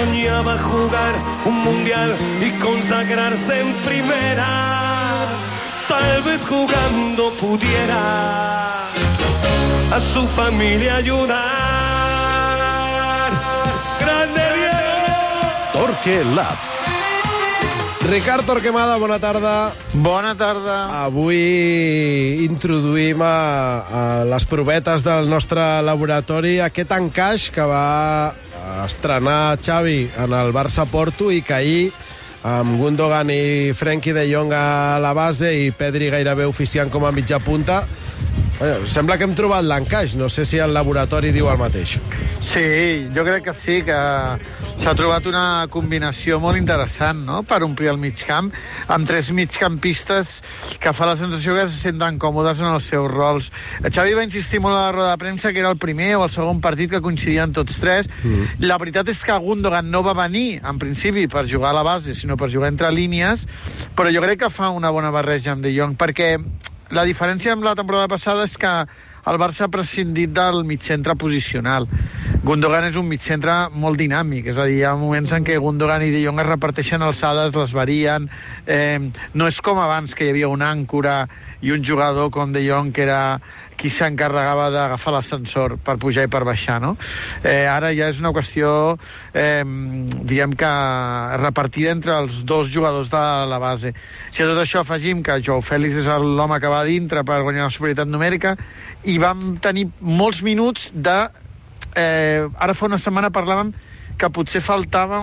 soñaba jugar un mundial y consagrarse en primera. Tal vez jugando pudiera a su familia ayudar. ¡Grande Diego! Torque Lab. Ricard Torquemada, bona tarda. Bona tarda. Avui introduïm a, a les provetes del nostre laboratori aquest encaix que va estrenar Xavi en el Barça Porto i que ahir amb Gundogan i Frenkie de Jong a la base i Pedri gairebé oficiant com a mitja punta Bueno, sembla que hem trobat l'encaix. No sé si el laboratori diu el mateix. Sí, jo crec que sí, que s'ha trobat una combinació molt interessant no? per omplir el mig camp amb tres migcampistes que fa la sensació que se senten còmodes en els seus rols. Xavi va insistir molt a la roda de premsa que era el primer o el segon partit que coincidien tots tres. Mm. La veritat és que Gundogan no va venir, en principi, per jugar a la base, sinó per jugar entre línies, però jo crec que fa una bona barreja amb De Jong, perquè la diferència amb la temporada passada és que el Barça ha prescindit del centre posicional. Gundogan és un centre molt dinàmic, és a dir, hi ha moments en què Gundogan i De Jong es reparteixen alçades, les varien, eh, no és com abans que hi havia un àncora i un jugador com De Jong que era qui s'encarregava d'agafar l'ascensor per pujar i per baixar, no? Eh, ara ja és una qüestió, eh, diguem que repartida entre els dos jugadors de la base. Si a tot això afegim que Joao Fèlix és l'home que va dintre per guanyar la superioritat numèrica i vam tenir molts minuts de... Eh, ara fa una setmana parlàvem que potser faltava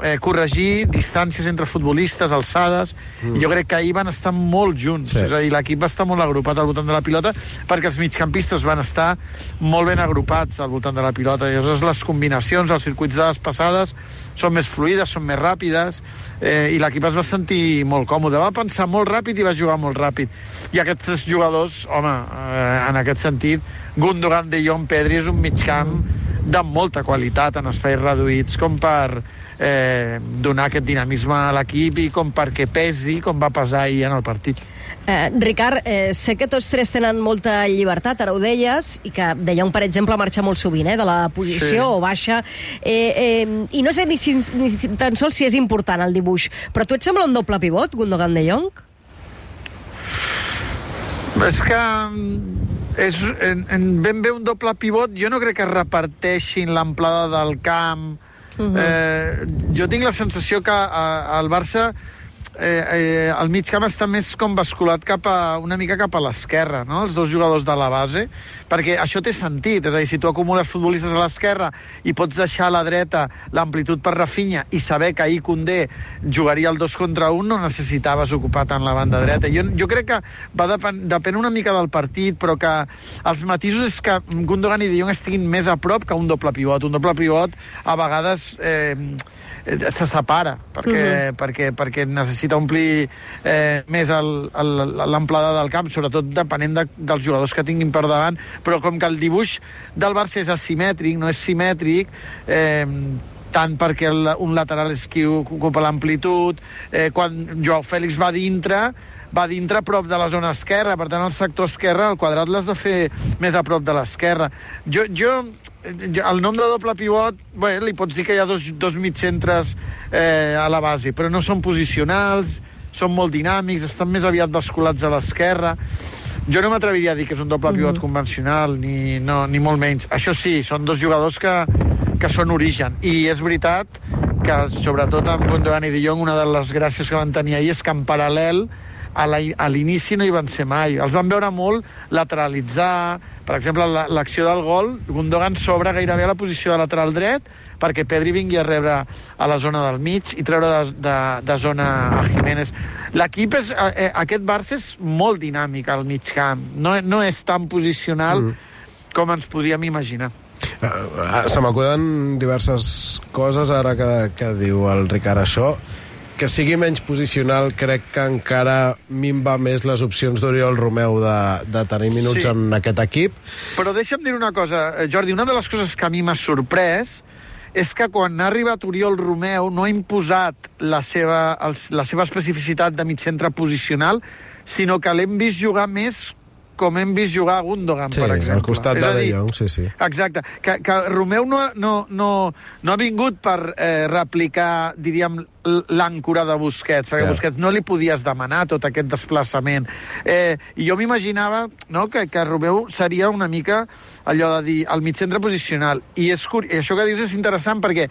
eh, corregir distàncies entre futbolistes, alçades, mm. jo crec que ahir van estar molt junts, sí. és a dir, l'equip va estar molt agrupat al voltant de la pilota, perquè els migcampistes van estar molt ben agrupats al voltant de la pilota, i llavors les combinacions, els circuits de les passades, són més fluides, són més ràpides, eh, i l'equip es va sentir molt còmode. Va pensar molt ràpid i va jugar molt ràpid. I aquests tres jugadors, home, eh, en aquest sentit, Gundogan, De Jong, Pedri és un migcamp de molta qualitat en espais reduïts com per eh, donar aquest dinamisme a l'equip i com perquè pesi com va pesar ahir en el partit. Eh, Ricard, eh, sé que tots tres tenen molta llibertat, ara ho deies, i que De Jong, per exemple, marxa molt sovint, eh, de la posició sí. o baixa, eh, eh, i no sé ni, si, ni tan sols si és important el dibuix, però tu et sembla un doble pivot, Gundogan De Jong? És que és en, en ben bé un doble pivot. Jo no crec que reparteixin l'amplada del camp. Uh -huh. eh, jo tinc la sensació que a, al Barça eh, eh, el mig camp està més com basculat cap a, una mica cap a l'esquerra, no? els dos jugadors de la base, perquè això té sentit, és a dir, si tu acumules futbolistes a l'esquerra i pots deixar a la dreta l'amplitud per Rafinha i saber que ahir Condé jugaria el 2 contra 1, no necessitaves ocupar tant la banda dreta. Jo, jo crec que va depèn, depèn una mica del partit, però que els matisos és que Gundogan i De Jong estiguin més a prop que un doble pivot. Un doble pivot a vegades eh, se separa, perquè, uh mhm. -huh. perquè, perquè necessita omplir eh, més l'amplada del camp, sobretot depenent de, dels jugadors que tinguin per davant, però com que el dibuix del Barça és asimètric, no és simètric, eh, tant perquè el, un lateral és qui ocupa l'amplitud, eh, quan Joao Fèlix va dintre, va dintre prop de la zona esquerra, per tant el sector esquerre, el quadrat l'has de fer més a prop de l'esquerra. Jo, jo el nom de doble pivot, bé, li pots dir que hi ha dos, dos mitcentres eh, a la base, però no són posicionals, són molt dinàmics, estan més aviat basculats a l'esquerra. Jo no m'atreviria a dir que és un doble pivot mm -hmm. convencional, ni, no, ni molt menys. Això sí, són dos jugadors que, que són origen. I és veritat que, sobretot amb Gundogan i De Jong, una de les gràcies que van tenir ahir és que en paral·lel a l'inici no hi van ser mai. Els van veure molt lateralitzar, per exemple, l'acció del gol, Gundogan s'obre gairebé a la posició de lateral dret perquè Pedri vingui a rebre a la zona del mig i treure de, de, de zona a Jiménez. L'equip és, eh, eh, aquest Barça és molt dinàmic al mig camp, no, no és tan posicional mm. com ens podríem imaginar. Uh, se m'acuden diverses coses ara que, que diu el Ricard això que sigui menys posicional crec que encara minva més les opcions d'Oriol Romeu de, de tenir minuts sí. en aquest equip. Però deixa'm dir una cosa, eh, Jordi, una de les coses que a mi m'ha sorprès és que quan ha arribat Oriol Romeu no ha imposat la seva, els, la seva especificitat de mig centre posicional, sinó que l'hem vist jugar més com hem vist jugar a Gundogan, Sí, per exemple. al costat de a De dir, Jong, sí, sí. Exacte, que, que Romeu no, no, no, no ha vingut per eh, replicar, diríem, l'àncora de Busquets, perquè yeah. Busquets no li podies demanar tot aquest desplaçament. Eh, I jo m'imaginava no, que, que Romeu seria una mica allò de dir el mig centre posicional. I, és, curi- i això que dius és interessant perquè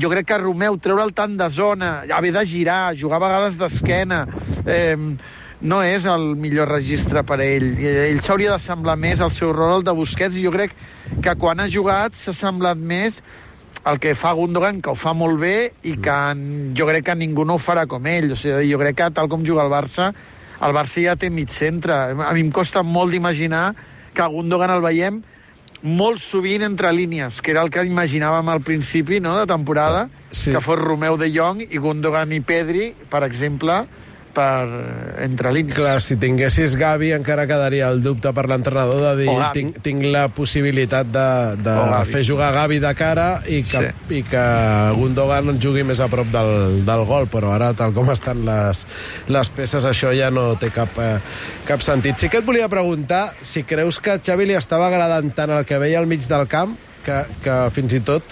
jo crec que Romeu treure'l tant de zona, haver de girar, jugar a vegades d'esquena, eh, no és el millor registre per a ell. Eh, Ell s'hauria de semblar més al seu rol al de Busquets i jo crec que quan ha jugat s'ha semblat més el que fa Gundogan, que ho fa molt bé i que jo crec que ningú no ho farà com ell. O sigui, jo crec que tal com juga el Barça, el Barça ja té mig centre. A mi em costa molt d'imaginar que Gundogan el veiem molt sovint entre línies, que era el que imaginàvem al principi no, de temporada, sí. que fos Romeu de Jong i Gundogan i Pedri, per exemple, per eh, entre línies. Clar, si tinguessis Gavi encara quedaria el dubte per l'entrenador de dir tinc, tinc la possibilitat de, de fer jugar Gavi de cara i que, Sí. i que Gundogan jugui més a prop del, del gol, però ara, tal com estan les, les peces, això ja no té cap, eh, cap sentit. Sí que et volia preguntar si creus que a Xavi li estava agradant tant el que veia al mig del camp que, que fins i tot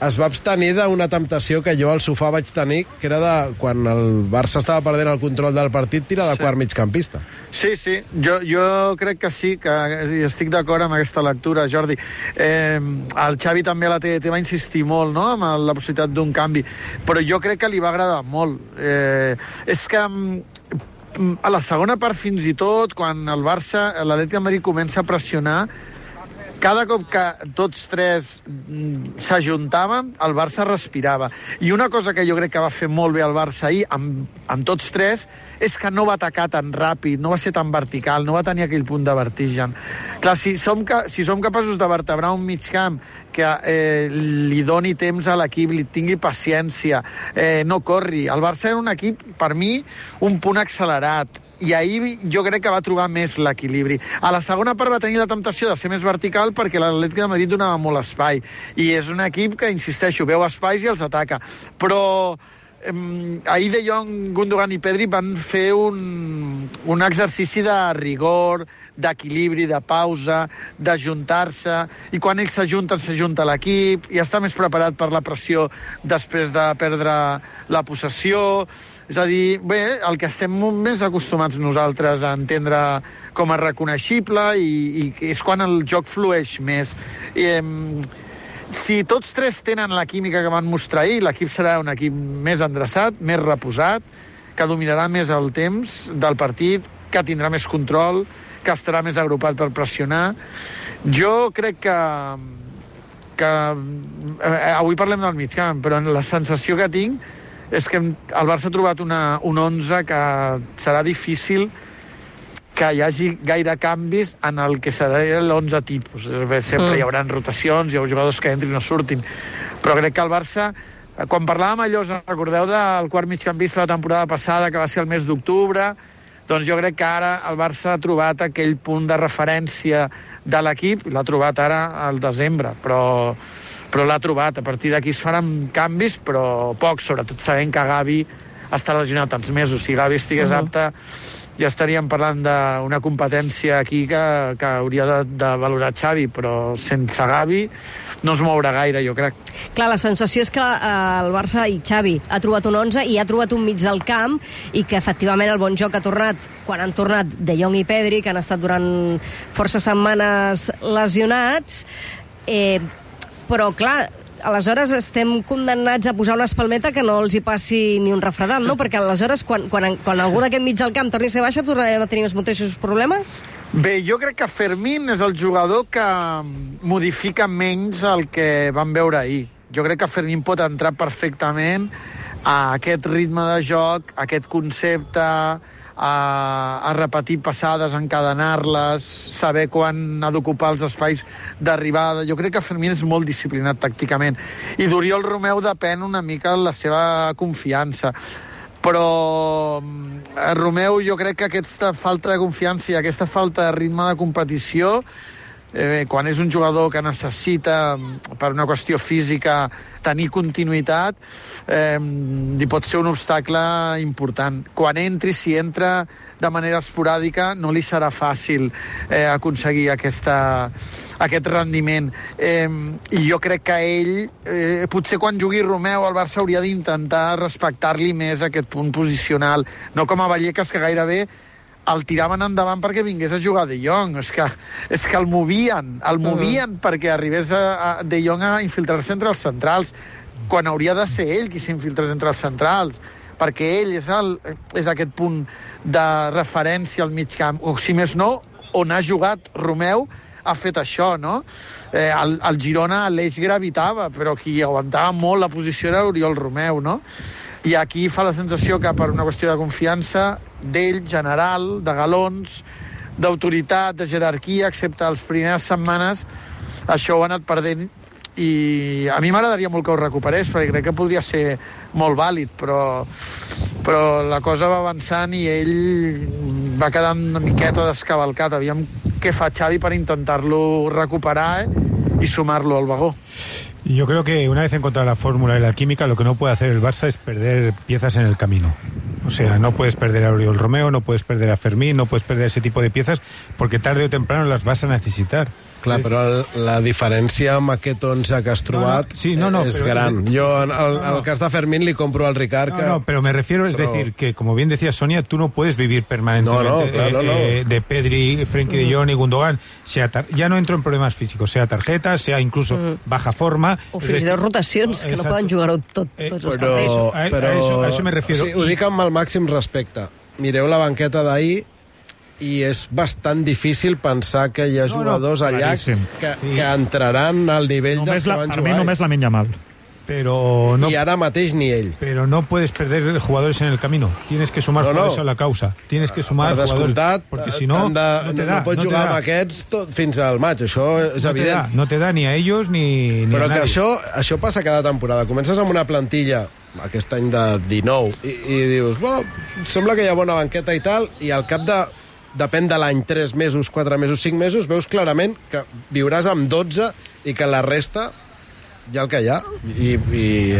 es va abstenir d'una temptació que jo al sofà vaig tenir, que era de quan el Barça estava perdent el control del partit, tira de Sí. quart migcampista. Sí, sí, jo, jo crec que sí, que estic d'acord amb aquesta lectura, Jordi. Eh, el Xavi també a la TDT va insistir molt no? amb la possibilitat d'un canvi, però jo crec que li va agradar molt. Eh, és que mm, a la segona part fins i tot, quan el Barça, l'Atlètic de Madrid comença a pressionar, cada cop que tots tres mm, s'ajuntaven, el Barça respirava. I una cosa que jo crec que va fer molt bé el Barça ahir, amb, amb tots tres, és que no va atacar tan ràpid, no va ser tan vertical, no va tenir aquell punt de vertigen. Clar, si som, si som capaços de vertebrar un mig camp que eh, li doni temps a l'equip, li tingui paciència, eh, no corri. El Barça era un equip, per mi, un punt accelerat, i ahir jo crec que va trobar més l'equilibri. A la segona part va tenir la temptació de ser més vertical perquè l'Atlètic de Madrid donava molt espai i és un equip que, insisteixo, veu espais i els ataca. Però eh, ahir De Jong, Gundogan i Pedri van fer un, un exercici de rigor, d'equilibri, de pausa, d'ajuntar-se, i quan ells s'ajunten, s'ajunta l'equip, i està més preparat per la pressió després de perdre la possessió, és a dir, bé, el que estem més acostumats nosaltres a entendre com a reconeixible i, i és quan el joc flueix més. I, em, si tots tres tenen la química que van mostrar ahir, l'equip serà un equip més endreçat, més reposat, que dominarà més el temps del partit, que tindrà més control, que estarà més agrupat per pressionar. Jo crec que que eh, avui parlem del mig camp, però la sensació que tinc és que el Barça ha trobat una, un 11 que serà difícil que hi hagi gaire canvis en el que serà l'11 tipus. Sempre mm. hi haurà rotacions, hi ha jugadors que entrin o surtin. Però crec que el Barça, eh, quan parlàvem allò, recordeu del quart migcampista la temporada passada, que va ser el mes d'octubre, doncs jo crec que ara el Barça ha trobat aquell punt de referència de l'equip, l'ha trobat ara al desembre, però, però l'ha trobat. A partir d'aquí es faran canvis, però pocs, sobretot sabent que Gavi està lesionat tants mesos. Si Gavi estigués uh -huh. apte, ja estaríem parlant d'una competència aquí que, que hauria de, de valorar Xavi, però sense Gavi no es mourà gaire, jo crec. Clar, la sensació és que eh, el Barça i Xavi ha trobat un 11 i ha trobat un mig del camp i que efectivament el bon joc ha tornat quan han tornat De Jong i Pedri, que han estat durant força setmanes lesionats, eh, però clar, aleshores estem condemnats a posar una espalmeta que no els hi passi ni un refredat, no? Perquè aleshores, quan, quan, quan algú d'aquest mig del camp torni a ser baixa, tornarem a tenir els mateixos problemes? Bé, jo crec que Fermín és el jugador que modifica menys el que vam veure ahir. Jo crec que Fermín pot entrar perfectament a aquest ritme de joc, a aquest concepte, a, a repetir passades, encadenar-les, saber quan ha d'ocupar els espais d'arribada. Jo crec que Fermín és molt disciplinat tàcticament. I d'Oriol Romeu depèn una mica la seva confiança però eh, Romeu jo crec que aquesta falta de confiança i aquesta falta de ritme de competició eh, quan és un jugador que necessita, per una qüestió física, tenir continuïtat, eh, li pot ser un obstacle important. Quan entri, si entra de manera esporàdica, no li serà fàcil eh, aconseguir aquesta, aquest rendiment. Eh, I jo crec que ell, eh, potser quan jugui Romeu, el Barça hauria d'intentar respectar-li més aquest punt posicional, no com a Vallecas, que gairebé el tiraven endavant perquè vingués a jugar De Jong. És que, és que el movien, el movien uh. perquè arribés a, a De Jong a infiltrar-se entre els centrals, quan hauria de ser ell qui s'infiltrés entre els centrals perquè ell és, el, és aquest punt de referència al mig camp, o si més no, on ha jugat Romeu ha fet això, no? Eh, el, el Girona l'eix gravitava, però qui aguantava molt la posició era Oriol Romeu, no? I aquí fa la sensació que per una qüestió de confiança d'ell, general, de galons, d'autoritat, de jerarquia, excepte les primeres setmanes, això ho ha anat perdent i a mi m'agradaria molt que ho recuperés perquè crec que podria ser molt vàlid però, però la cosa va avançant i ell va quedar una miqueta descavalcat aviam què fa Xavi per intentar-lo recuperar eh? i sumar-lo al vagó Yo creo que una vez encontrada la fórmula y la química, lo que no puede hacer el Barça es perder piezas en el camino. O sea, no puedes perder a Oriol Romeo, no puedes perder a Fermín, no puedes perder ese tipo de piezas, porque tarde o temprano las vas a necesitar. Clar, però el, la diferència amb aquest 11 que has trobat no, no, sí, no, no, és però, gran. Sí, jo, en el, no, no. el cas de Fermín, li compro al Ricard que... No, no, pero me refiero, es Pero- decir, que como bien decía Sonia, tú no puedes vivir permanentemente No, no, claro, eh, no. eh, de Pedri, Frenkie de Jong y Gundogan. Sea tar- ya no entro en problemas físicos, sea tarjetas, sea incluso baja forma. O Es fins i tot rotacions, que no poden jugar tot, Eh, tots els però, partits. A- a però, eso- a eso me refiero. O sigui, ho I- dic amb el màxim respecte. Mireu la banqueta d'ahir i és bastant difícil pensar que hi ha No, no, jugadors allà claríssim. que, Sí. que entraran al nivell dels Només que la, van per mi jugar. només la menja mal. Pero no, I ara mateix ni ell. pero no puedes perder jugadores en el camino. Tienes que sumar No, no. jugadores a la causa. Tienes que sumar per descomptat, Porque si no, de, no te da. no pots no te jugar da. amb aquests tot, fins al maig, això és no te, da, evident. no te da ni a ellos ni, ni Però a que nadie. això, això passa cada temporada. Comences amb una plantilla, aquest any de 19, i, i dius, bueno, sembla que hi ha bona banqueta i tal, i al cap de depèn de l'any, 3 mesos, 4 mesos, 5 mesos, veus clarament que viuràs amb 12 i que la resta ja el que hi ha. I, i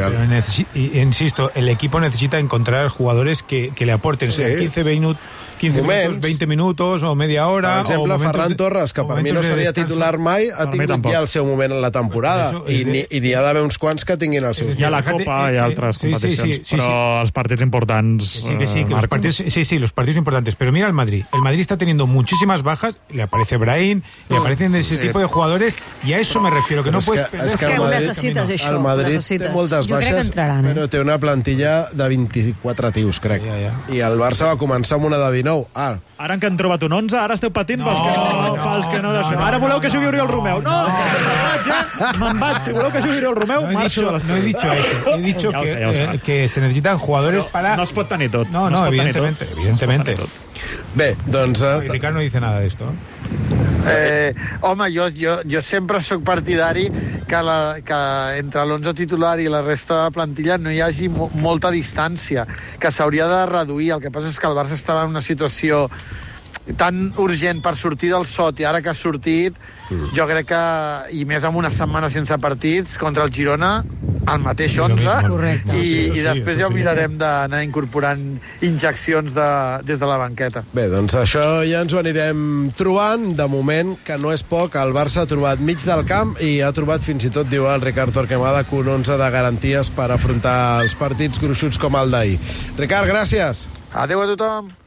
y- insisto, el equipo necesita encontrar jugadores que, que le aporten, sea Sí. 15, 20, 15 Moments. minutos, 20 minutos o media hora. per exemple, o momentos Ferran Torres, que per mi no de seria titular mai, ha tingut ja el seu moment en la temporada. Por eso, I de- n'hi i ha d'haver uns quants que tinguin el seu. Hi ha la Copa eh, i eh, altres sí, sí, competicions, sí, sí, però els partits importants... Sí, que sí, eh, que los partidos, sí, sí, los partidos importantes. Pero mira el Madrid. El Madrid está teniendo muchísimas bajas. Le aparece Brahim, le aparecen ese Sí. tipo de jugadores. Y a eso me refiero, que no és puedes que- és que que el ho Madrid- necessites, això. el Madrid té necessites. moltes Jo crec que baixes, entraran, eh? però té una plantilla de 24 tios, crec. Ja, ja. I el Barça va començar amb una de 19. Ah, Ara que han trobat un 11, ara esteu patint pels que no, no, pels que no, no, no, Ara voleu no, que jugui no, Oriol no, Romeu. No, no. me'n vaig, eh? Me'n vaig. Si voleu que jugui Oriol Romeu, No he, marxo de l'estudi. no he dicho eso. He dicho Ja que, sé, ja eh, que se necesitan jugadores para. No es pot tenir tot. No, no, tenir evidentemente, evidentemente. No bé, doncs... Eh, Ricardo no dice nada de esto. Eh, home, jo, jo, jo sempre sóc partidari que, la, que entre l'11 titular i la resta de plantilla no hi hagi mo molta distància, que s'hauria de reduir. El que passa és que el Barça estava en una situació tan urgent per sortir del sot i ara que ha sortit, mm. jo crec que, i més amb una setmana sense partits, contra el Girona, el mateix 11, Correcte. i, i després ja ho mirarem d'anar incorporant injeccions de, des de la banqueta. Bé, doncs això ja ens ho anirem trobant. De moment, que no és poc, el Barça ha trobat mig del camp i ha trobat fins i tot, diu el Ricard Torquemada, que un 11 de garanties per afrontar els partits gruixuts com el d'ahir. Ricard, gràcies. Adéu a tothom!